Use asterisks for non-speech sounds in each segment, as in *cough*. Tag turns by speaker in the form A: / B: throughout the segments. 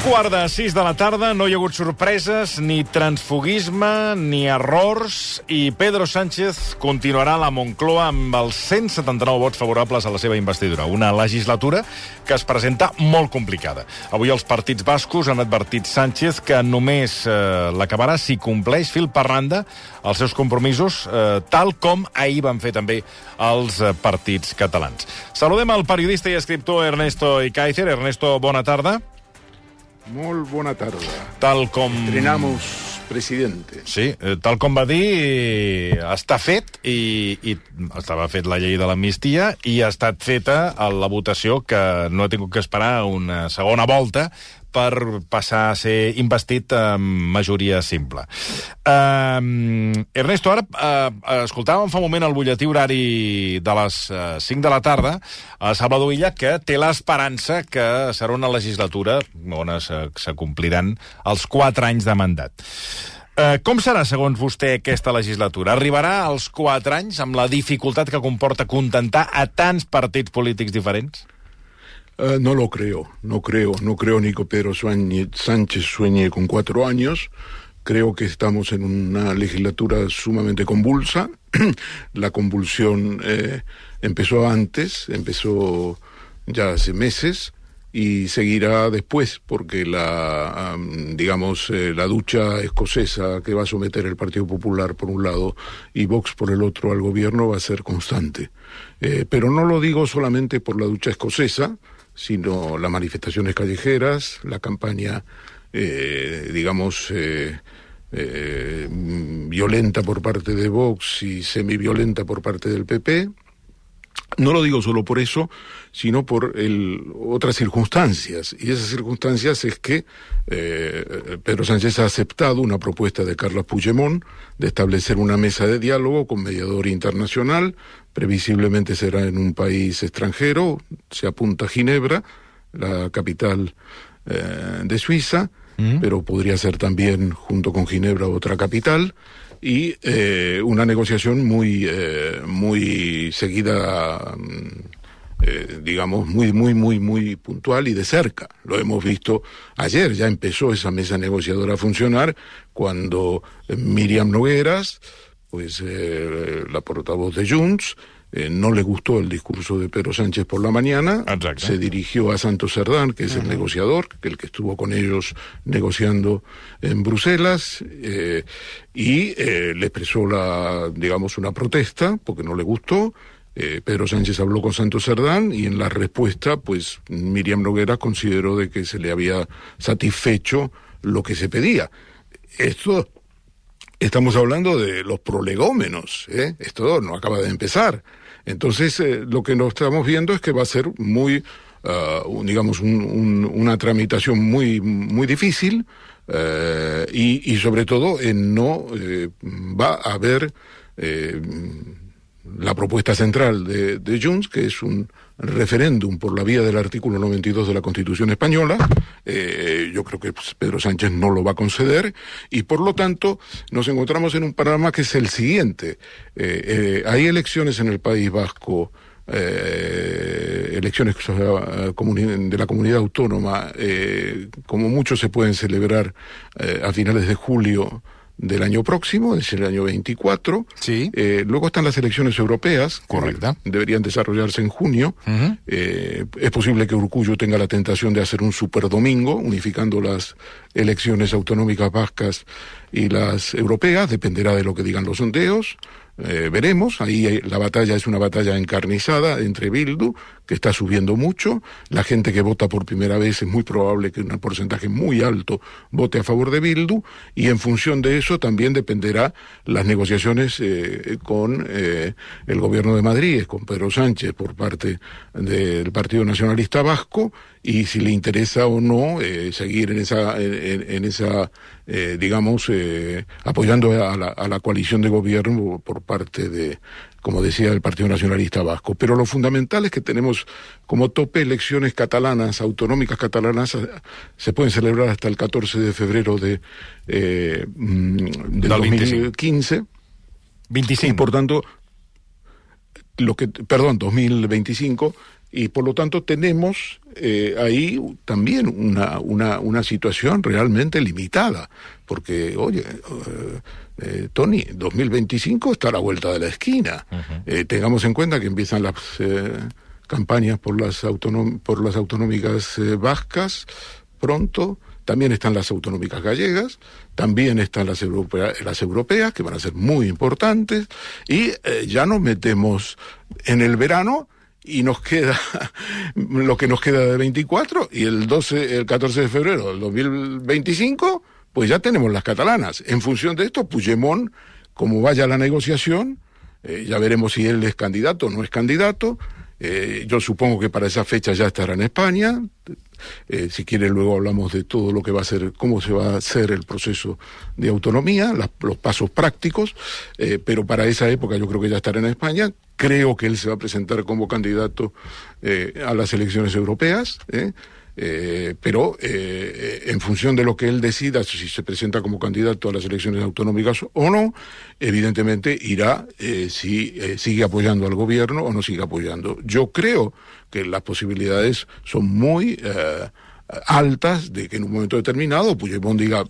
A: quart de sis de la tarda, no hi ha hagut sorpreses, ni transfugisme, ni errors, i Pedro Sánchez continuarà a la Moncloa amb els 179 vots favorables a la seva investidura. Una legislatura que es presenta molt complicada. Avui els partits bascos han advertit Sánchez que només eh, l'acabarà si compleix fil per randa els seus compromisos, eh, tal com ahir van fer també els eh, partits catalans. Saludem al periodista i escriptor Ernesto Icaizer. Ernesto, bona tarda.
B: Molt bona tarda.
A: Tal com...
B: Estrenamos presidente.
A: Sí, eh, tal com va dir, està fet i, i estava fet la llei de l'amnistia i ha estat feta a la votació que no ha tingut que esperar una segona volta per passar a ser investit amb majoria simple. Uh, Ernesto, ara uh, escoltàvem fa un moment el butlletí horari de les uh, 5 de la tarda a Salvador Illa que té l'esperança que serà una legislatura on s'acompliran els 4 anys de mandat. Com serà, segons vostè, aquesta legislatura? Arribarà als 4 anys amb la dificultat que comporta contentar a tants partits polítics diferents?
B: Uh, no lo creo, no creo, no creo ni que Pedro Sánchez sueñe con cuatro años. Creo que estamos en una legislatura sumamente convulsa. *clears throat* la convulsión eh, empezó antes, empezó ya hace meses y seguirá después porque la digamos eh, la ducha escocesa que va a someter el Partido Popular por un lado y Vox por el otro al gobierno va a ser constante eh, pero no lo digo solamente por la ducha escocesa sino las manifestaciones callejeras, la campaña, eh, digamos, eh, eh, violenta por parte de Vox y semiviolenta por parte del PP. No lo digo solo por eso, sino por el, otras circunstancias. Y esas circunstancias es que eh, Pedro Sánchez ha aceptado una propuesta de Carlos Puigdemont de establecer una mesa de diálogo con mediador internacional previsiblemente será en un país extranjero, se apunta a Ginebra, la capital eh, de Suiza, mm. pero podría ser también junto con Ginebra otra capital y eh, una negociación muy eh, muy seguida eh, digamos muy muy muy muy puntual y de cerca. Lo hemos visto ayer. Ya empezó esa mesa negociadora a funcionar cuando Miriam Nogueras pues eh, la portavoz de Junts eh, no le gustó el discurso de Pedro Sánchez por la mañana,
A: Exacto.
B: se dirigió a Santos Cerdán, que es el negociador, que el que estuvo con ellos negociando en Bruselas, eh, y eh, le expresó la, digamos, una protesta porque no le gustó. Eh, Pedro Sánchez habló con Santos Cerdán y en la respuesta, pues Miriam Noguera consideró de que se le había satisfecho lo que se pedía. Esto estamos hablando de los prolegómenos, ¿eh? esto no acaba de empezar. Entonces, eh, lo que nos estamos viendo es que va a ser muy, uh, digamos, un, un, una tramitación muy, muy difícil uh, y, y, sobre todo, eh, no va a haber la propuesta central de, de Junts, que es un referéndum por la vía del artículo 92 de la Constitución española. Eh, yo creo que pues, Pedro Sánchez no lo va a conceder y por lo tanto nos encontramos en un panorama que es el siguiente. Eh, eh, hay elecciones en el País Vasco. Elecciones de la comunidad autónoma, como muchos se pueden celebrar a finales de julio del año próximo, es el año 24.
A: Sí.
B: Eh, luego están las elecciones europeas.
A: Correcta.
B: Que deberían desarrollarse en junio. Uh -huh. eh, es posible que Urcullo tenga la tentación de hacer un superdomingo, unificando las elecciones autonómicas vascas y las europeas. Dependerá de lo que digan los sondeos. Eh, veremos, ahí la batalla es una batalla encarnizada entre Bildu, que está subiendo mucho, la gente que vota por primera vez es muy probable que un porcentaje muy alto vote a favor de Bildu, y en función de eso también dependerá las negociaciones eh, con eh, el gobierno de Madrid, con Pedro Sánchez por parte del Partido Nacionalista Vasco, y si le interesa o no eh, seguir en esa, en, esa digamos, apoyando a la, a la, coalición de gobierno por parte de, como decía, el Partido Nacionalista Vasco. Pero lo fundamental es que tenemos como tope elecciones catalanas, autonómicas catalanas, se pueden celebrar hasta el 14 de febrero de, eh, del 2015.
A: 25.
B: Y por tanto, lo que, perdón, 2025, y por lo tanto tenemos eh, ahí también una, una, una, situación realmente limitada, porque, oye, eh, eh Tony, 2025 está a la vuelta de la esquina. Eh, tengamos en cuenta que empiezan las campañas por las, por las autonómicas vascas pronto, también están las autonómicas gallegas, también están las, las europeas, que van a ser muy importantes, y ya nos metemos en el verano y nos queda *laughs* lo que nos queda de 24 y el 12 el 14 de febrero del 2025 pues ya tenemos las catalanas en función de esto Puigdemont como vaya la negociación eh, ya veremos si él es candidato o no es candidato eh, yo supongo que para esa fecha ya estará en España eh, si quiere luego hablamos de todo lo que va a ser, cómo se va a hacer el proceso de autonomía, los pasos prácticos, pero para esa época yo creo que ya estará en España. Creo que él se va a presentar como candidato a las elecciones europeas. Pero en función de lo que él decida, si se presenta como candidato a las elecciones autonómicas o no, evidentemente irá si sigue apoyando al gobierno o no sigue apoyando. Yo creo que las posibilidades son muy eh, altas de que en un momento determinado Puigdemont diga,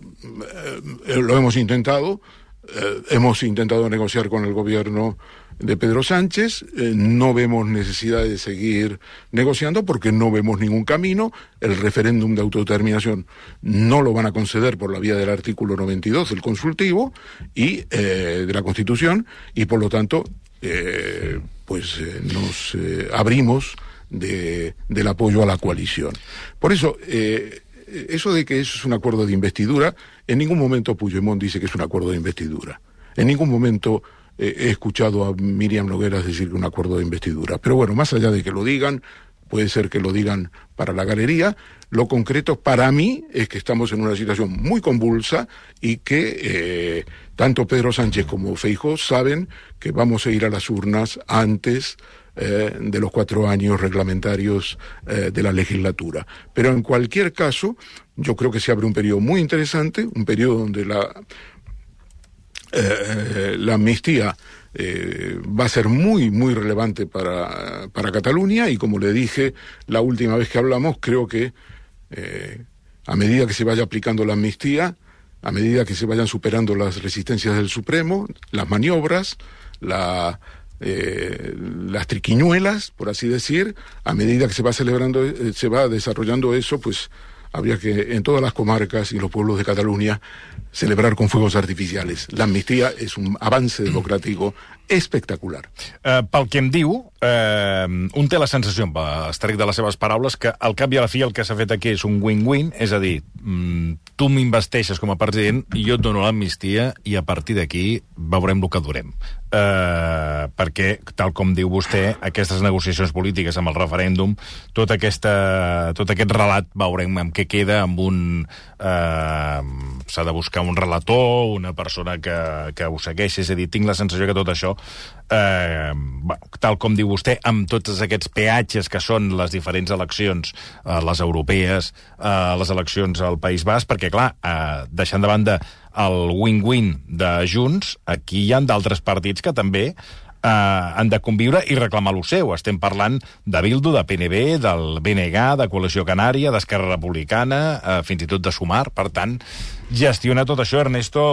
B: eh, lo hemos intentado, eh, hemos intentado negociar con el gobierno de Pedro Sánchez, no vemos necesidad de seguir negociando porque no vemos ningún camino, el referéndum de autodeterminación no lo van a conceder por la vía del artículo 92 del consultivo y de la Constitución y por lo tanto pues nos abrimos de, del apoyo a la coalición. Por eso, eh, eso de que eso es un acuerdo de investidura, en ningún momento Puigdemont dice que es un acuerdo de investidura. En ningún momento he escuchado a Miriam Nogueras decir que un acuerdo de investidura. Pero bueno, más allá de que lo digan, puede ser que lo digan para la galería. Lo concreto para mí es que estamos en una situación muy convulsa y que eh, tanto Pedro Sánchez como Feijóo saben que vamos a ir a las urnas antes eh, de los cuatro años reglamentarios eh, de la legislatura. Pero en cualquier caso, yo creo que se abre un periodo muy interesante, un periodo donde la, eh, la amnistía va a ser muy, muy relevante para, para Cataluña y como le dije la última vez que hablamos, creo que a medida que se vaya aplicando la amnistía, a medida que se vayan superando las resistencias del Supremo, las maniobras, la, eh, las triquiñuelas, por así decir, a medida que se va celebrando, eh, se va desarrollando eso, pues habría que en todas las comarcas y los pueblos de Cataluña celebrar con fuegos artificiales. La amnistía és un avance democràtic espectacular.
A: Uh, pel que em diu, uh, un té la sensació, estrec de les seves paraules, que al cap i a la fi el que s'ha fet aquí és un win-win, és a dir, mm, tu m'investeixes com a president i jo et dono l'amnistia i a partir d'aquí veurem el que durem. Uh, perquè, tal com diu vostè, aquestes negociacions polítiques amb el referèndum, tot, aquesta, tot aquest relat veurem amb què queda, amb un... Uh, S'ha de buscar un relator, una persona que, que ho segueixi, és a dir, tinc la sensació que tot això, eh, tal com diu vostè, amb tots aquests peatges que són les diferents eleccions, eh, les europees, eh, les eleccions al País Basc, perquè, clar, eh, deixant de banda el win-win de Junts, aquí hi han d'altres partits que també eh, han de conviure i reclamar lo seu. Estem parlant de Bildu, de PNB, del BNG, de Coalició Canària, d'Esquerra Republicana, eh, fins i tot de Sumar. Per tant, gestionar tot això, Ernesto,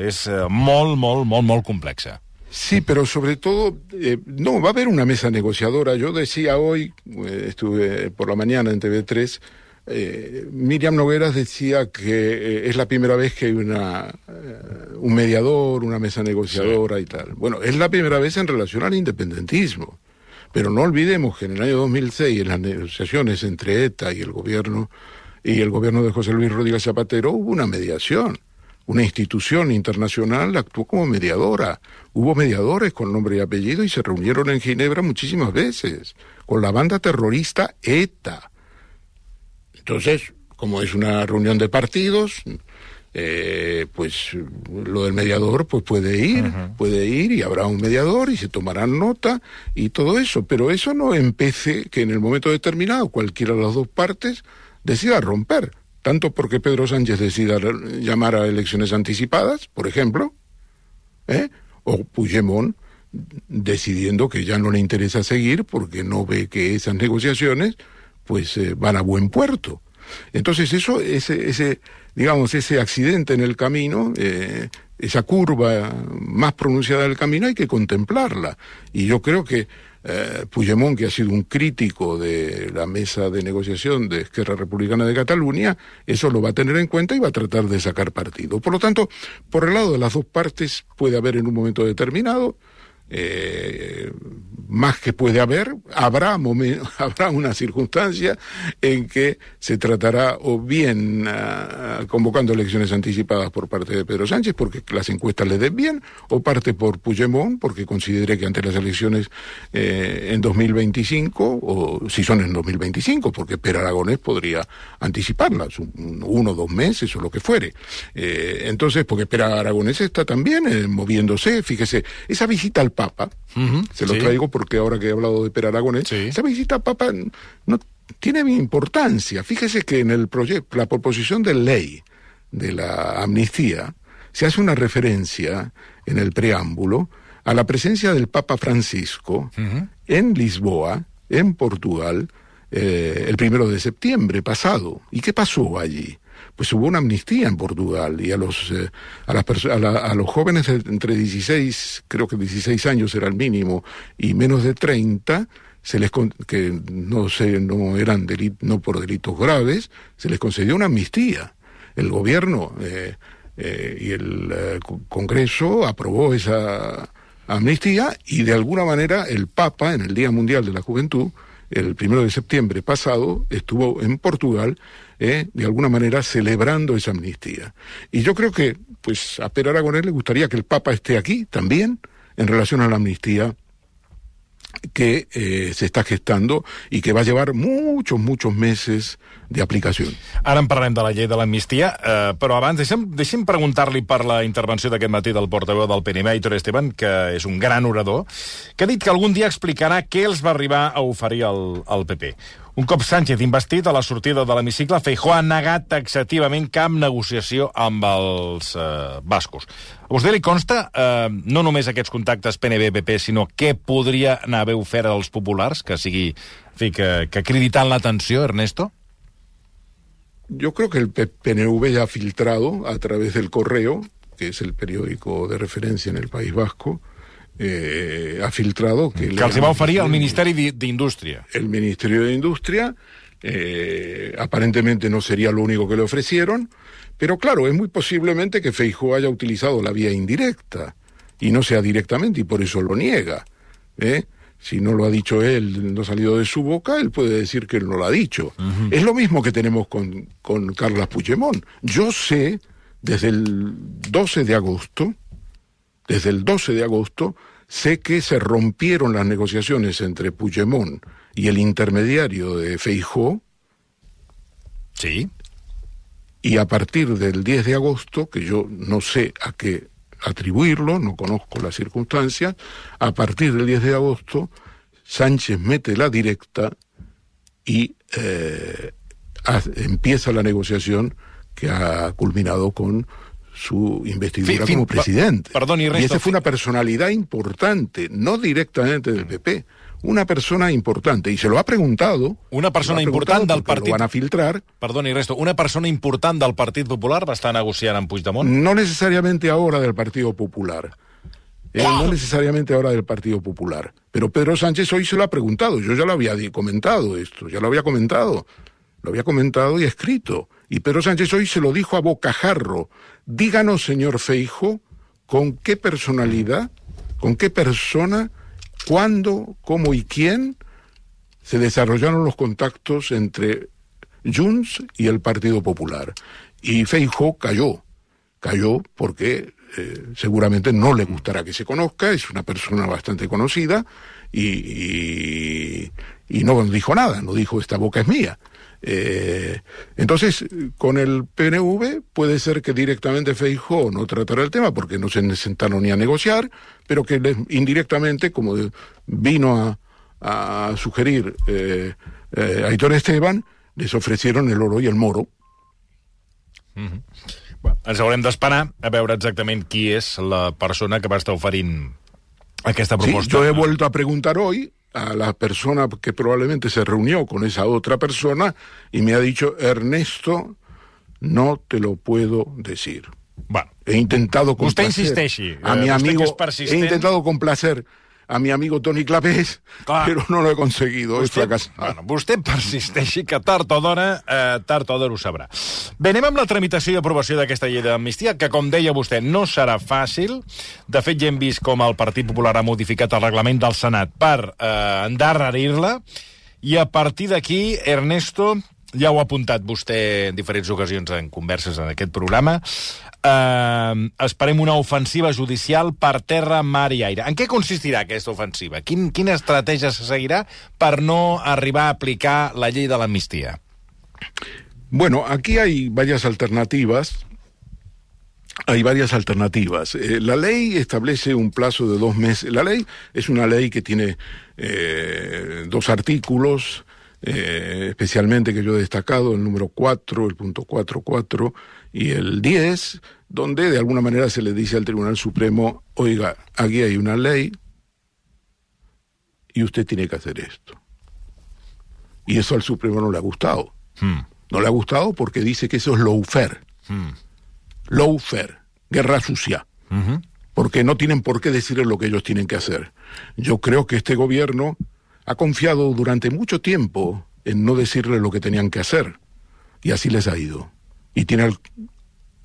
A: és eh, molt, molt, molt, molt complexa.
B: Sí, pero sobre todo, eh, no, va a haber una mesa negociadora. Yo decía hoy, eh, estuve por la mañana en TV3, Eh, Miriam Nogueras decía que eh, es la primera vez que hay una, eh, un mediador, una mesa negociadora sí. y tal. Bueno, es la primera vez en relación al independentismo. Pero no olvidemos que en el año 2006, en las negociaciones entre ETA y el gobierno y el gobierno de José Luis Rodríguez Zapatero, hubo una mediación. Una institución internacional actuó como mediadora. Hubo mediadores con nombre y apellido y se reunieron en Ginebra muchísimas veces con la banda terrorista ETA entonces, como es una reunión de partidos, eh, pues lo del mediador pues puede ir, uh -huh. puede ir y habrá un mediador y se tomarán nota y todo eso, pero eso no empece que en el momento determinado cualquiera de las dos partes decida romper, tanto porque Pedro Sánchez decida llamar a elecciones anticipadas, por ejemplo, ¿eh? o Puigdemont decidiendo que ya no le interesa seguir porque no ve que esas negociaciones pues eh, van a buen puerto. Entonces eso, ese, ese, digamos, ese accidente en el camino, eh, esa curva más pronunciada del camino hay que contemplarla. Y yo creo que eh, Puigdemont, que ha sido un crítico de la mesa de negociación de Esquerra Republicana de Cataluña, eso lo va a tener en cuenta y va a tratar de sacar partido. Por lo tanto, por el lado de las dos partes puede haber en un momento determinado eh, más que puede haber, habrá, *laughs* habrá una circunstancia en que se tratará o bien uh, convocando elecciones anticipadas por parte de Pedro Sánchez porque las encuestas le den bien, o parte por Puigdemont porque considere que ante las elecciones eh, en 2025, o si son en 2025, porque Per Aragonés podría anticiparlas, un, uno o dos meses o lo que fuere. Eh, entonces, porque Per Aragonés está también eh, moviéndose, fíjese, esa visita al Papa, uh -huh, se lo sí. traigo porque ahora que he hablado de Per Aragonés, sí. esa visita al Papa no tiene importancia. Fíjese que en el proyecto, la proposición de ley de la amnistía, se hace una referencia en el preámbulo a la presencia del Papa Francisco uh -huh. en Lisboa, en Portugal, eh, el primero de septiembre pasado. ¿Y qué pasó allí? Pues hubo una amnistía en Portugal y a los eh, a, las a, la, a, los jóvenes de entre 16, creo que 16 años era el mínimo y menos de 30 se les que no se no eran delit, no por delitos graves, se les concedió una amnistía. El gobierno eh, eh, y el Congreso aprobó esa amnistía y de alguna manera el Papa en el Día Mundial de la Juventud el primero de septiembre pasado estuvo en Portugal eh, de alguna manera celebrando esa amnistía. Y yo creo que, pues, a Per Aragonés le gustaría que el Papa esté aquí también en relación a la amnistía que eh, se està gestando i que va llevar muchos, muchos meses de aplicació.
A: Ara en parlem de la llei de l'amnistia, eh, però abans deixem, deixem preguntar-li per la intervenció d'aquest matí del portaveu del PNM, Aitor Esteban, que és un gran orador, que ha dit que algun dia explicarà què els va arribar a oferir el, el PP. Un cop Sánchez investit a la sortida de l'hemicicle, Feijó ha negat taxativament cap negociació amb els eh, bascos. A vostè li consta eh, no només aquests contactes PNB-PP, sinó què podria anar haver ofert als populars, que sigui, fi, que, que acreditant l'atenció, Ernesto?
B: Yo creo que el PNV ya ha filtrado a través del correo, que es el periódico de referencia en el País Vasco, eh, ha filtrado que...
A: Que els va oferir el Ministeri d'Indústria.
B: El Ministerio de Industria, eh, aparentemente no sería lo único que le ofrecieron, pero claro, es muy posiblemente que Feijóo haya utilizado la vía indirecta y no sea directamente y por eso lo niega. ¿eh? Si no lo ha dicho él, no ha salido de su boca, él puede decir que él no lo ha dicho. Uh -huh. Es lo mismo que tenemos con, con Carlas Puigdemont. Yo sé, desde el 12 de agosto, desde el 12 de agosto, sé que se rompieron las negociaciones entre Puigdemont y el intermediario de Feijó.
A: Sí.
B: Y a partir del 10 de agosto, que yo no sé a qué atribuirlo, no conozco las circunstancias, a partir del 10 de agosto, Sánchez mete la directa y eh, empieza la negociación que ha culminado con su investidura fin, como presidente.
A: Perdón, y, resto,
B: y esa fue una personalidad importante, no directamente del PP, una persona importante, y se lo ha preguntado...
A: Una persona important del partit...
B: Lo van a filtrar.
A: Perdón, y resto, una persona important del Partit Popular va estar negociant amb Puigdemont?
B: No necesariamente ahora del Partido Popular. Eh, no necesariamente ahora del Partido Popular. Pero Pedro Sánchez hoy se lo ha preguntado. Yo ya lo había comentado esto, ya lo había comentado. Lo había comentado y escrito. Y Pedro Sánchez hoy se lo dijo a bocajarro. Díganos, señor Feijo, con qué personalidad, con qué persona, cuándo, cómo y quién se desarrollaron los contactos entre Junts y el Partido Popular. Y Feijo cayó. Cayó porque eh, seguramente no le gustará que se conozca, es una persona bastante conocida y, no dijo nada, no dijo esta boca es mía. Eh, entonces, con el PNV puede ser que directamente Feijó no tratara el tema porque no se sentaron ni a negociar, pero que les, indirectamente, como vino a, a sugerir eh, eh, Aitor Esteban, les ofrecieron el oro i el moro.
A: Mm -hmm. bueno, ens haurem d'esperar a veure exactament qui és la persona que va estar oferint aquesta
B: Sí,
A: proposta.
B: yo he vuelto a preguntar hoy a la persona que probablemente se reunió con esa otra persona y me ha dicho, Ernesto, no te lo puedo decir.
A: Bueno,
B: He intentado complacer
A: insisteixi.
B: a
A: Eh,
B: mi amigo, he intentado complacer a mi amigo Tony Clapés,
A: Clar.
B: pero no lo he conseguido, he fracasado.
A: bueno, vostè persisteixi que tard o d'hora, eh, tard o d'hora ho sabrà. Bé, anem amb la tramitació i aprovació d'aquesta llei d'amnistia, que, com deia vostè, no serà fàcil. De fet, ja hem vist com el Partit Popular ha modificat el reglament del Senat per eh, endarrerir-la, i a partir d'aquí, Ernesto, ja ho ha apuntat vostè en diferents ocasions en converses en aquest programa, eh, esperem una ofensiva judicial per terra, mar i aire. En què consistirà aquesta ofensiva? Quin, quina estratègia se seguirà per no arribar a aplicar la llei de l'amnistia?
B: Bueno, aquí hay varias alternativas. Hay varias alternativas. Eh, la ley establece un plazo de dos meses. La ley es una ley que tiene eh, dos artículos, eh, especialmente que yo he destacado, el número 4, el punto 4.4 y el 10, donde de alguna manera se le dice al Tribunal Supremo, oiga, aquí hay una ley y usted tiene que hacer esto. Y eso al Supremo no le ha gustado.
A: Hmm.
B: No le ha gustado porque dice que eso es lawfare.
A: Hmm.
B: Lawfare, guerra sucia. Porque no tienen por qué decirle lo que ellos tienen que hacer. Yo creo que este gobierno ha confiado durante mucho tiempo en no decirle lo que tenían que hacer. Y así les ha ido. Y tiene al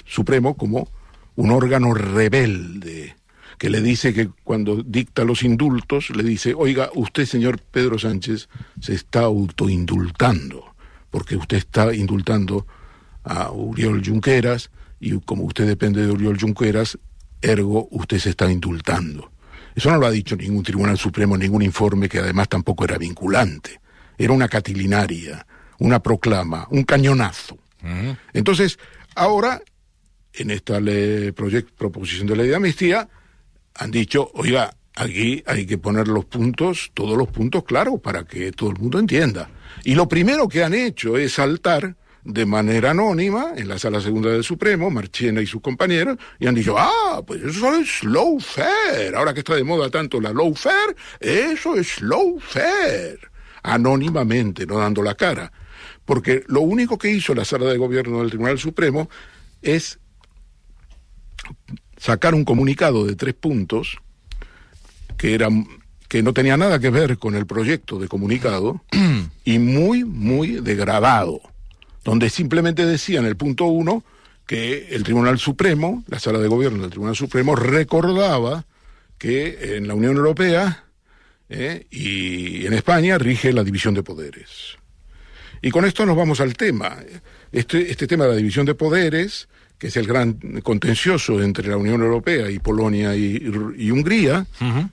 B: Supremo como un órgano rebelde que le dice que cuando dicta los indultos, le dice, oiga, usted, señor Pedro Sánchez, se está autoindultando, porque usted está indultando a Uriol Junqueras, y como usted depende de Uriol Junqueras, ergo usted se está indultando. Eso no lo ha dicho ningún Tribunal Supremo, ningún informe que además tampoco era vinculante. Era una catilinaria, una proclama, un cañonazo.
A: Mhm.
B: Entonces, ahora, en esta ley- proposición de ley de amnistía, han dicho, oiga, aquí hay que poner los puntos, todos los puntos claros, para que todo el mundo entienda. Y lo primero que han hecho es saltar de manera anónima en la sala segunda del Supremo, Marchena y sus compañeros, y han dicho, ah, pues eso es lawfare. Ahora que está de moda tanto la lawfare, eso es lawfare. Anónimamente, no dando la cara. Porque lo único que hizo la sala de gobierno del Tribunal Supremo es sacar un comunicado de tres puntos que era que no tenía nada que ver con el proyecto de comunicado *clears throat* y muy muy degradado donde simplemente decía en el punto uno que el Tribunal Supremo, la sala de gobierno del Tribunal Supremo recordaba que en la Unión Europea eh, y en España rige la división de poderes. Y con esto nos vamos al tema. Este, este tema de la división de poderes, que es el gran contencioso entre la Unión Europea y Polonia y, y Hungría,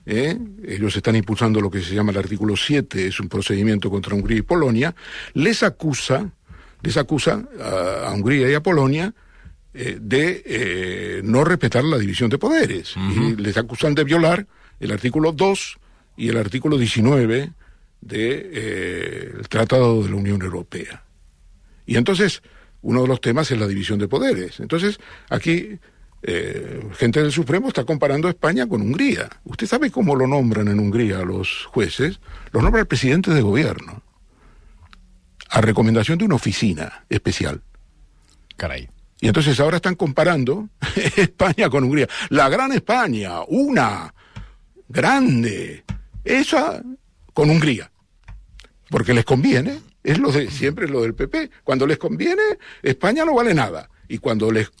B: ¿eh? ellos están impulsando lo que se llama el artículo 7, es un procedimiento contra Hungría y Polonia, les acusa, les acusa a, a Hungría y a Polonia eh, de eh, no respetar la división de poderes. Y les acusan de violar el artículo 2 y el artículo 19 del de, eh, Tratado de la Unión Europea. Y entonces, uno de los temas es la división de poderes. Entonces, aquí, gente del Supremo está comparando a España con Hungría. ¿Usted sabe cómo lo nombran en Hungría a los jueces? Los nombra el presidente de gobierno, a recomendación de una oficina especial.
A: Carai.
B: Y entonces ahora están comparando *laughs* España con Hungría. La gran España, una, grande, esa con Hungría. Porque les conviene, es lo de siempre lo del PP. Cuando les conviene, España no vale nada. Y cuando les,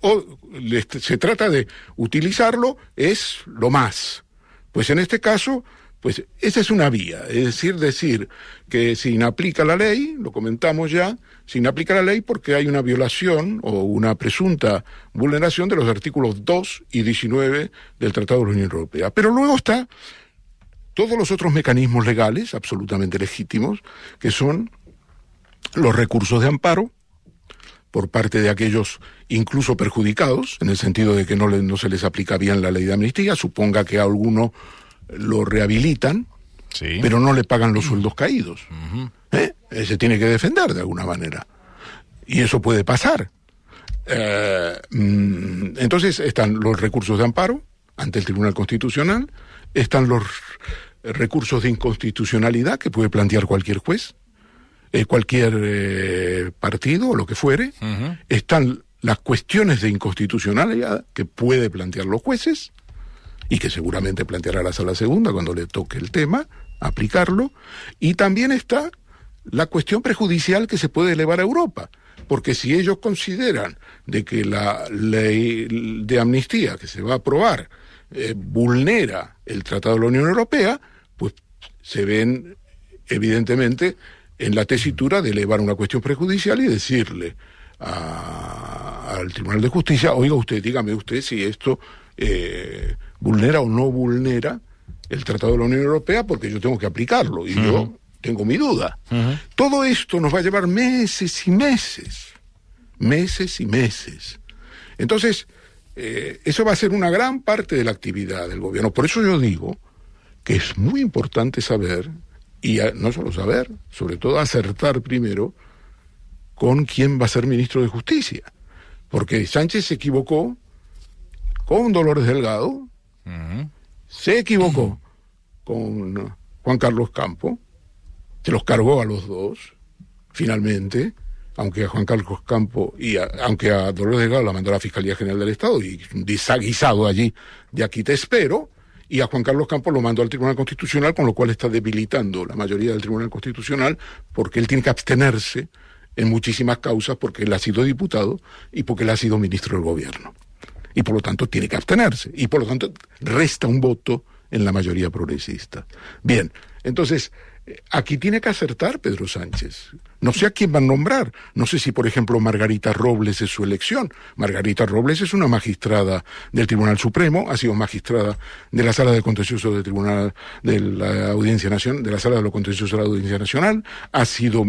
B: o, les se trata de utilizarlo, es lo más. Pues en este caso, pues esa es una vía, es decir, decir que se inaplica la ley, lo comentamos ya, se inaplica la ley porque hay una violación o una presunta vulneración de los artículos 2 y 19 del Tratado de la Unión Europea. Pero luego está todos los otros mecanismos legales absolutamente legítimos, que son los recursos de amparo por parte de aquellos incluso perjudicados, en el sentido de que no, no se les aplica bien la ley de amnistía, suponga que a alguno lo rehabilitan,
A: Sí.
B: pero no le pagan los sueldos caídos. Uh -huh. ¿Eh? Se tiene que defender de alguna manera. Y eso puede pasar. Eh, entonces están los recursos de amparo, ante el Tribunal Constitucional, están los recursos de inconstitucionalidad que puede plantear cualquier juez, eh, cualquier eh, partido o lo que fuere, están las cuestiones de inconstitucionalidad que puede plantear los jueces y que seguramente planteará la sala segunda cuando le toque el tema, aplicarlo, y también está la cuestión prejudicial que se puede elevar a Europa, porque si ellos consideran de que la ley de amnistía que se va a aprobar eh, vulnera el Tratado de la Unión Europea, pues se ven evidentemente en la tesitura de elevar una cuestión prejudicial y decirle al Tribunal de Justicia, oiga usted, dígame usted si esto eh, vulnera o no vulnera el Tratado de la Unión Europea, porque yo tengo que aplicarlo y yo tengo mi duda. Todo esto nos va a llevar meses y meses, meses y meses. Entonces, eh, eso va a ser una gran parte de la actividad del gobierno. Por eso yo digo que es muy importante saber, y no solo saber, sobre todo acertar primero con quién va a ser ministro de Justicia. Porque Sánchez se equivocó con Dolores Delgado, se equivocó con Juan Carlos Campo, se los cargó a los dos, finalmente, aunque a Juan Carlos Campo y aunque a Dolores Delgado la mandó a la Fiscalía General del Estado y desaguisado allí, de aquí te espero, y a Juan Carlos Campos lo mandó al Tribunal Constitucional, con lo cual está debilitando la mayoría del Tribunal Constitucional, porque él tiene que abstenerse en muchísimas causas, porque él ha sido diputado y porque él ha sido ministro del gobierno. Y por lo tanto tiene que abstenerse. Y por lo tanto resta un voto en la mayoría progresista. Bien, entonces, aquí tiene que acertar Pedro Sánchez. No sé a quién van a nombrar. No sé si, por ejemplo, Margarita Robles es su elección. Margarita Robles es una magistrada del Tribunal Supremo, ha sido magistrada de la Sala de Contencioso del Tribunal de la Audiencia Nacional, de la Sala de lo Contencioso de la Audiencia Nacional, ha sido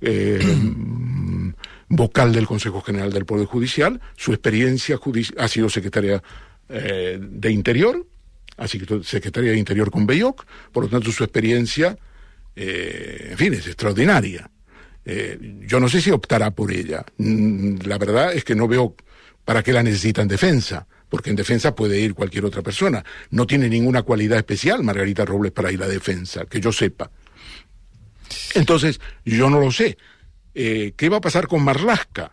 B: eh, *clears throat* vocal del Consejo General del Poder Judicial. Su experiencia ha sido secretaria eh, de Interior, ha sido secretaria de Interior con Belloc, por lo tanto su experiencia eh, en fin, es extraordinaria. Eh, yo no sé si optará por ella. Mm, la verdad es que no veo para qué la necesita en defensa, porque en defensa puede ir cualquier otra persona. No tiene ninguna cualidad especial Margarita Robles para ir a defensa, que yo sepa. Entonces, yo no lo sé. Eh, ¿Qué va a pasar con Marlasca?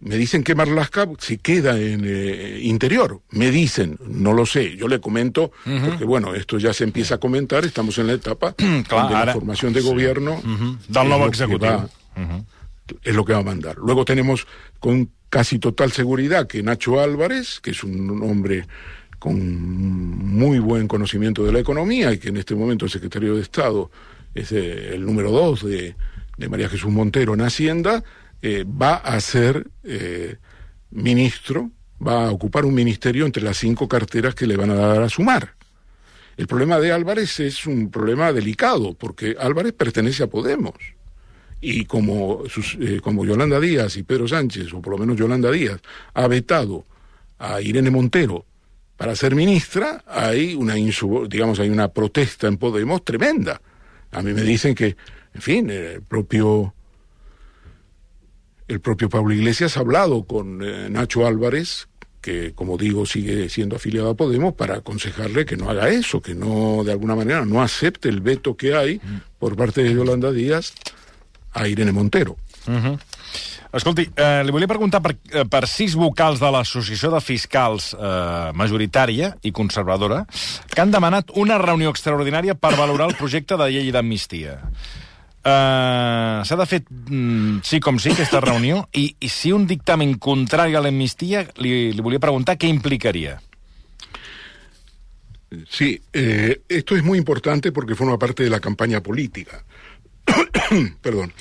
B: Me dicen que Marlaska se queda en eh, interior. Me dicen, no lo sé. Yo le comento, porque bueno, esto ya se empieza a comentar. Estamos en la etapa *clears throat* de la formación de gobierno.
A: Uh -huh.
B: Es lo que va a mandar. Luego tenemos con casi total seguridad que Nacho Álvarez, que es un hombre con muy buen conocimiento de la economía y que en este momento es secretario de Estado, es eh, el número dos de, de María Jesús Montero en Hacienda, eh, va a ser eh, ministro, va a ocupar un ministerio entre las cinco carteras que le van a dar a sumar. El problema de Álvarez es un problema delicado, porque Álvarez pertenece a Podemos. Y como, eh, como Yolanda Díaz y Pedro Sánchez, o por lo menos Yolanda Díaz, ha vetado a Irene Montero para ser ministra, hay una, digamos, hay una protesta en Podemos tremenda. A mí me dicen que, en fin, el propio el propio Pablo Iglesias ha hablado con eh, Nacho Álvarez, que como digo sigue siendo afiliado a Podemos, para aconsejarle que no haga eso, que no, de alguna manera, no acepte el veto que hay por parte de Yolanda Díaz a Irene Montero.
A: Uh -huh. Escolti, eh, li volia preguntar per, eh, per sis vocals de l'Associació de Fiscals eh, majoritària i conservadora que han demanat una reunió extraordinària per valorar el projecte de llei d'amnistia. Uh, S'ha de fer mm, sí com sí aquesta reunió i, i si un dictamen contrari a l'amnistia li, li volia preguntar què implicaria.
B: Sí, eh, esto es muy importante porque forma parte de la campaña política. *coughs* Perdón.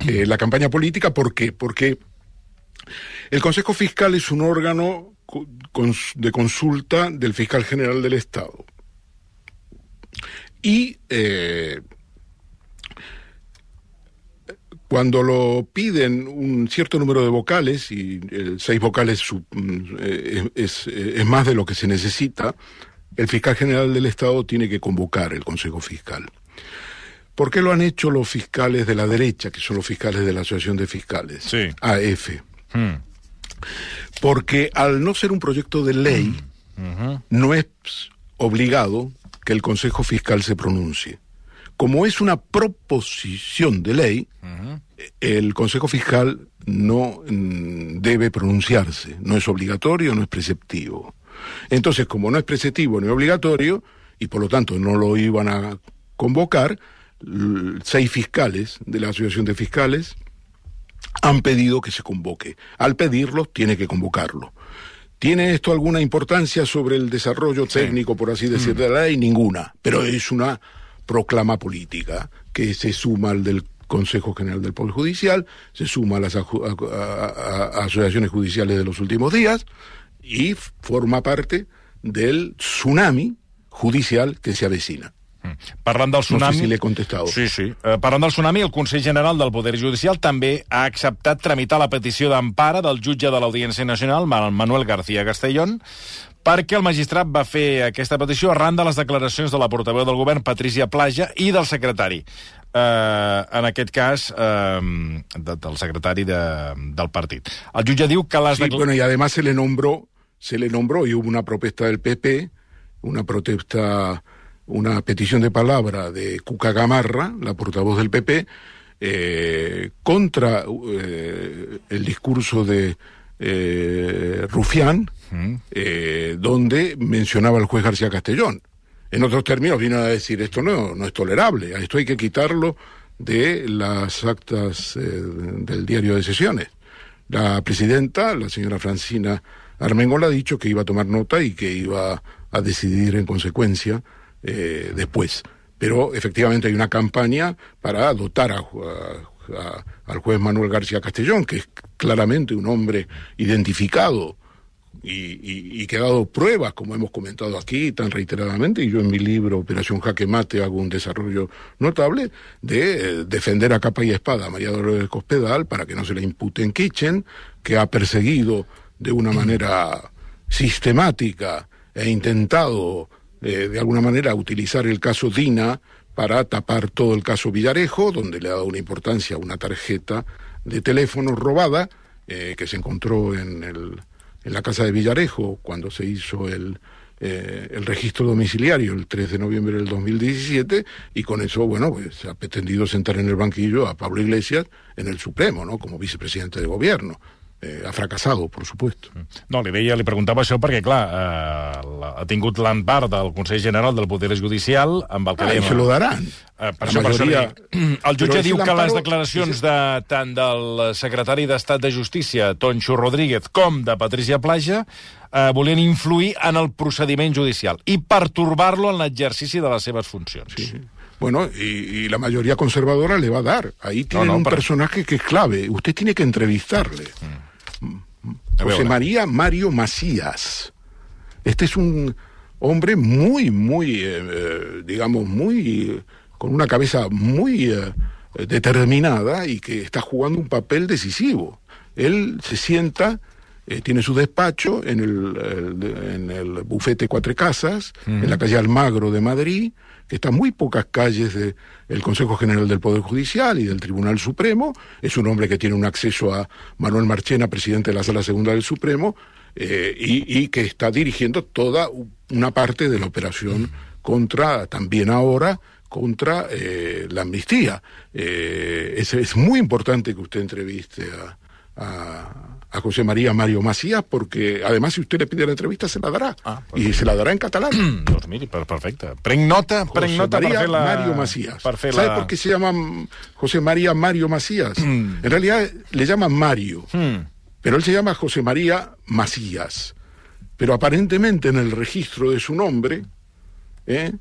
B: Eh, la campaña política, ¿por qué? Porque el Consejo Fiscal es un órgano de consulta del fiscal general del Estado. Y Cuando lo piden un cierto número de vocales, y seis vocales eh, es, eh, es, más de lo que se necesita, el fiscal general del Estado tiene que convocar el Consejo Fiscal. ¿Por qué lo han hecho los fiscales de la derecha, que son los fiscales de la Asociación de Fiscales?
A: Sí.
B: AF. Hmm. Porque al no ser un proyecto de ley, no es obligado que el Consejo Fiscal se pronuncie. Como es una proposición de ley, el Consejo Fiscal no mm, debe pronunciarse, no es obligatorio, no es preceptivo. Entonces, como no es preceptivo ni obligatorio, y por lo tanto no lo iban a convocar, seis fiscales de la Asociación de Fiscales han pedido que se convoque. Al pedirlo, tiene que convocarlo. ¿Tiene esto alguna importancia sobre el desarrollo técnico, por así decirlo, de la ley? Ninguna, pero es una proclama política que se suma al del Consejo General del Poder Judicial, se suma a las asociaciones judiciales de los últimos días y forma parte del tsunami judicial que se avecina.
A: Mm. Parlant del tsunami...
B: No sé si l'he contestat.
A: Sí, sí. Uh, parlant del tsunami, el Consell General del Poder Judicial també ha acceptat tramitar la petició d'empara del jutge de l'Audiència Nacional, Manuel García Castellón, perquè el magistrat va fer aquesta petició arran de les declaracions de la portaveu del govern, Patricia Plaja, i del secretari. Uh, en aquest cas, uh, de, del secretari de, del partit. El jutge diu que les...
B: Sí, bueno, y además se le nombró, se le nombró y hubo una protesta del PP, una protesta una petición de palabra de Cuca Gamarra, la portavoz del PP, eh, contra eh, el discurso de eh, Rufián, eh, donde mencionaba al juez García Castellón. En otros términos, vino a decir, esto no, no es tolerable, esto hay que quitarlo de las actas eh, del diario de sesiones. La presidenta, la señora Francina Armengol, ha dicho que iba a tomar nota y que iba a decidir en consecuencia eh, después. Pero efectivamente hay una campaña para dotar a, al juez Manuel García Castellón, que es claramente un hombre identificado y, y, y, que ha dado pruebas, como hemos comentado aquí tan reiteradamente, y yo en mi libro Operación Jaque Mate hago un desarrollo notable de eh, defender a capa y espada a María Dolores Cospedal para que no se le impute en Kitchen, que ha perseguido de una manera sistemática e intentado eh, de alguna manera utilizar el caso Dina para tapar todo el caso Villarejo, donde le ha dado una importancia a una tarjeta de teléfono robada eh, que se encontró en, el, en la casa de Villarejo cuando se hizo el, eh, el registro domiciliario el 3 de noviembre del 2017 y con eso, bueno, pues se ha pretendido sentar en el banquillo a Pablo Iglesias en el Supremo, ¿no? Como vicepresidente de gobierno. Eh, ha fracassat, per supuesto.
A: No, li deia, li preguntava això perquè, clar, eh, ha tingut l'empart del Consell General del Poder Judicial amb el que
B: ah,
A: dèiem...
B: se lo daran.
A: Eh, per això, majoria... per això *clears throat* el jutge diu que les declaracions de, tant del secretari d'Estat de Justícia, Tonxo Rodríguez, com de Patricia Plaja, eh, volien influir en el procediment judicial i pertorbar-lo en l'exercici de les seves funcions.
B: Sí, sí. Bueno, y, y, la mayoría conservadora le va a dar. Ahí tiene no, no, un pero... personaje que es clave. Usted tiene que entrevistarle. Mm. José María Mario Macías. Este es un hombre muy, muy, eh, eh digamos, muy, con una cabeza muy eh, determinada y que está jugando un papel decisivo. Él se sienta, eh, tiene su despacho en el, el, en el bufete Cuatro Casas, uh -huh. en la calle Almagro de Madrid, está a muy pocas calles del de Consejo General del Poder Judicial y del Tribunal Supremo. Es un hombre que tiene un acceso a Manuel Marchena, presidente de la Sala Segunda del Supremo, eh, y, que está dirigiendo toda una parte de la operación contra, también ahora, contra eh, la amnistía. Eh, es, muy importante que usted entreviste a a José María Mario Macías, porque además si usted le pide la entrevista se la dará. Ah, pues y se la dará en catalán. *clears throat*
A: doncs miri, perfecte. Prenc nota,
B: José
A: prenc nota
B: María
A: per fer la...
B: Mario Macías.
A: Per fer
B: ¿Sabe por qué se llama José María Mario Macías? *clears throat* en realidad le llaman Mario,
A: Mm.
B: pero él se llama José María Macías. Pero aparentemente en el registro de su nombre, ¿eh?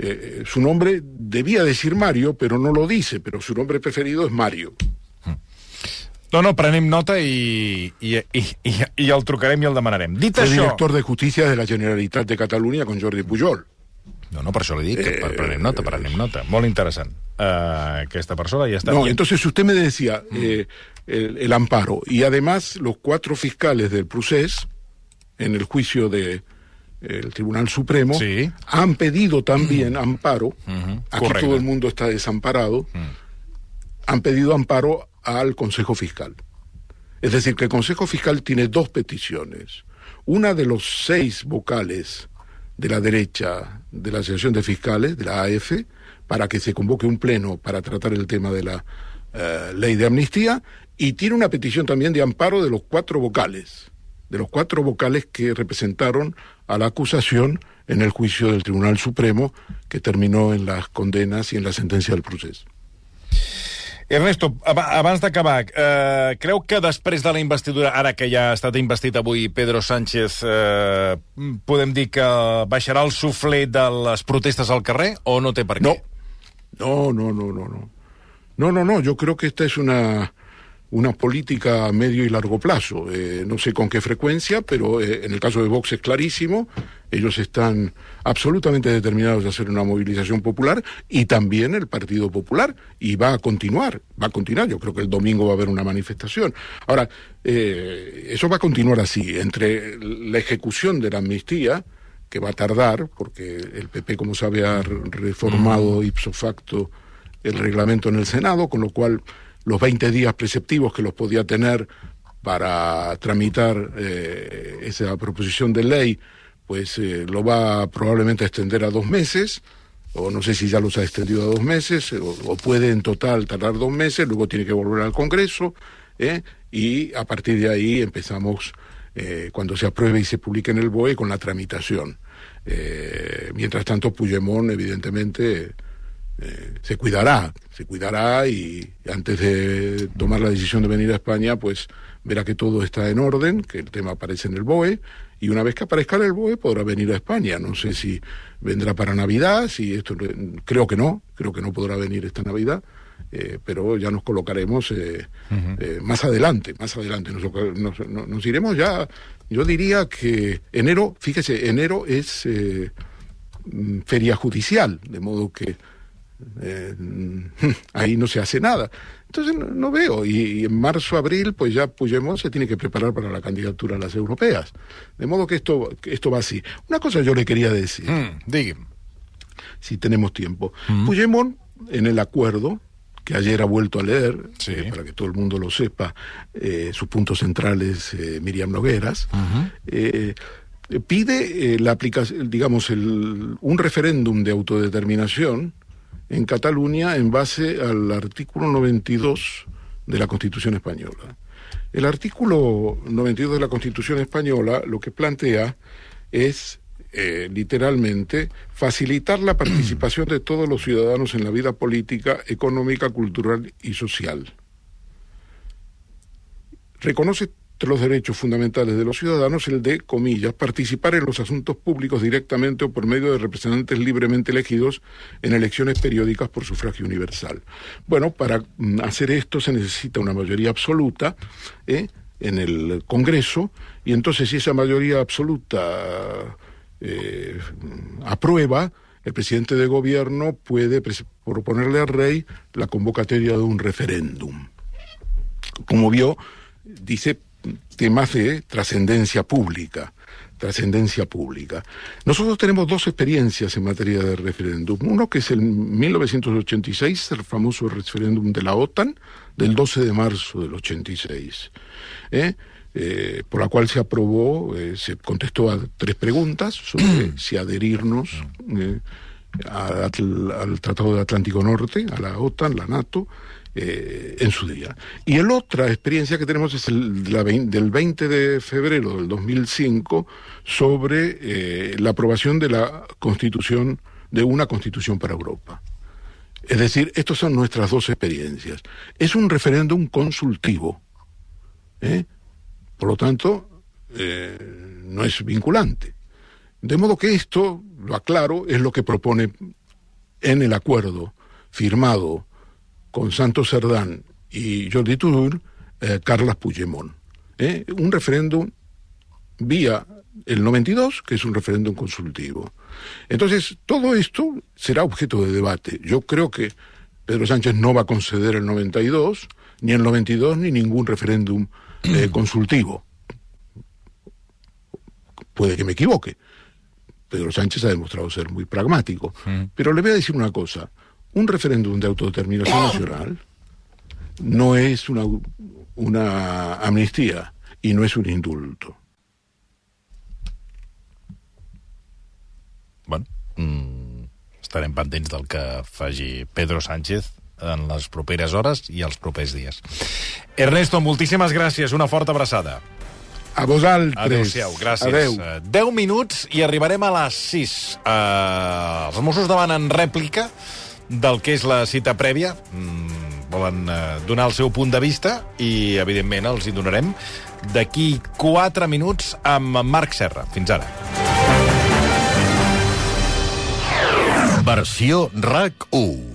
B: Eh, su nombre debía decir Mario, pero no lo dice, pero su nombre preferido es Mario.
A: No, no, prenem nota i, i, i, i, i el trucarem i el demanarem. Dit
B: Fue
A: això...
B: director de Justicia de la Generalitat de Catalunya con Jordi Pujol.
A: No, no, per això li dic, que
B: Eh,
A: prenem nota, prenem nota. Molt interessant. Uh, aquesta persona ja està...
B: No,
A: I-
B: entonces usted me decía eh, el, el amparo y además los cuatro fiscales del procés en el juicio de el Tribunal Supremo
A: Sí.
B: han pedido también amparo.
A: Ujú,
B: Aquí
A: correcto.
B: todo el mundo está desamparado. Han pedido amparo al Consejo Fiscal. Es decir, que el Consejo Fiscal tiene dos peticiones. una de los seis vocales de la derecha de la Asociación de Fiscales, de la AF, para que se convoque un pleno para tratar el tema de la eh, ley de amnistía, y tiene una petición también de amparo de los cuatro vocales, de los cuatro vocales que representaron a la acusación en el juicio del Tribunal Supremo que terminó en las condenas y en la sentencia del proceso.
A: Ernesto, abans d'acabar, eh, creu que després de la investidura, ara que ja ha estat investit avui Pedro Sánchez, eh, podem dir que baixarà el suflé de les protestes al carrer o no té per
B: què? No, no, no, no, no. No, no, no, yo creo que esta es una una política a medio y largo plazo. Eh, no sé con qué frecuencia, pero eh, en el caso de Vox es clarísimo. Ellos están absolutamente determinados a hacer una movilización popular y también el Partido Popular. Y va a continuar, va a continuar. Yo creo que el domingo va a haber una manifestación. Ahora, eh, eso va a continuar así. Entre la ejecución de la amnistía, que va a tardar, porque el PP, como sabe, ha reformado ipso facto el reglamento en el Senado, con lo cual los 20 días preceptivos que los podía tener para tramitar eh, esa proposición de ley, pues eh, lo va probablemente a extender a dos meses, o no sé si ya los ha extendido a dos meses, o, puede en total tardar dos meses, luego tiene que volver al Congreso, ¿eh? y a partir de ahí empezamos, cuando se apruebe y se publique en el BOE, con la tramitación. mientras tanto, Puigdemont, evidentemente, eh, se cuidará, se cuidará y antes de tomar la decisión de venir a España, pues verá que todo está en orden, que el tema aparece en el BOE, y una vez que aparezca en el BOE podrá venir a España. No sé si vendrá para Navidad, si esto creo que no, creo que no podrá venir esta Navidad. Eh, pero ya nos colocaremos eh, más adelante, más adelante. Nos, nos, iremos ya, yo diría que enero, fíjese, enero es mm, feria judicial, de modo que eh, *laughs* ahí no se hace nada. Entonces no, veo. Y, en marzo, abril, pues ya Puigdemont se tiene que preparar para la candidatura a las europeas. De modo que esto, esto va así. Una cosa yo le quería decir. Mm, si tenemos tiempo. Mm. Puigdemont, en el acuerdo, que ayer ha vuelto a leer, eh, para que todo el mundo lo sepa, eh, sus puntos centrales, Miriam Nogueras, pide la aplicación, digamos, el, un referéndum de autodeterminación en Cataluña en base al artículo 92 de la Constitución española. El artículo 92 de la Constitución española lo que plantea es eh, literalmente facilitar la participación de todos los ciudadanos en la vida política, económica, cultural y social. Reconoce entre los derechos fundamentales de los ciudadanos el de, comillas, participar en los asuntos públicos directamente o por medio de representantes libremente elegidos en elecciones periódicas por sufragio universal. Bueno, para mm, hacer esto se necesita una mayoría absoluta ¿eh? en el Congreso y entonces si esa mayoría absoluta eh, aprueba, el presidente de gobierno puede proponerle al rey la convocatoria de un referéndum. Como vio, dice temas de trascendencia pública trascendencia pública. Nosotros tenemos dos experiencias en materia de referéndum. Uno que es el 1986, el famoso referéndum de la OTAN, del 12 de marzo del 86, ¿eh? Eh, por la cual se aprobó, eh, se contestó a tres preguntas sobre *clears throat* si adherirnos al Tratado del Atlántico Norte, a la OTAN, la NATO, eh, en su día. Y el otra experiencia que tenemos es el del 20 de febrero del 2005 sobre eh, la aprobación de la constitución, de una constitución para Europa. Es decir, estas son nuestras dos experiencias. Es un referéndum consultivo. ¿eh? Por lo tanto, no es vinculante. De modo que esto, lo aclaro, es lo que propone en el acuerdo firmado con Santos Cerdán y Jordi Turul, eh, Carlas Puigdemont. ¿eh? Un referéndum vía el 92, que es un referéndum consultivo. Entonces, todo esto será objeto de debate. Yo creo que Pedro Sánchez no va a conceder el 92, ni el 92, ni ningún referéndum eh, *clears throat* consultivo. Puede que me equivoque. Pedro Sánchez ha demostrado ser muy pragmático. Mm. Pero le voy a decir una cosa un referéndum de autodeterminación nacional no es una, una amnistía y no es un indulto.
A: bueno, mm, estarem pendents del que faci Pedro Sánchez en les properes hores i els propers dies. Ernesto, moltíssimes gràcies, una forta abraçada.
B: A vosaltres.
A: Adéu-siau, gràcies.
B: Adéu.
A: Eh, 10 minuts i arribarem a les 6. Uh, els Mossos demanen rèplica del que és la cita prèvia. Mm, volen uh, donar el seu punt de vista i, evidentment, els hi donarem d'aquí 4 minuts amb Marc Serra. Fins ara.
C: Versió RAC 1.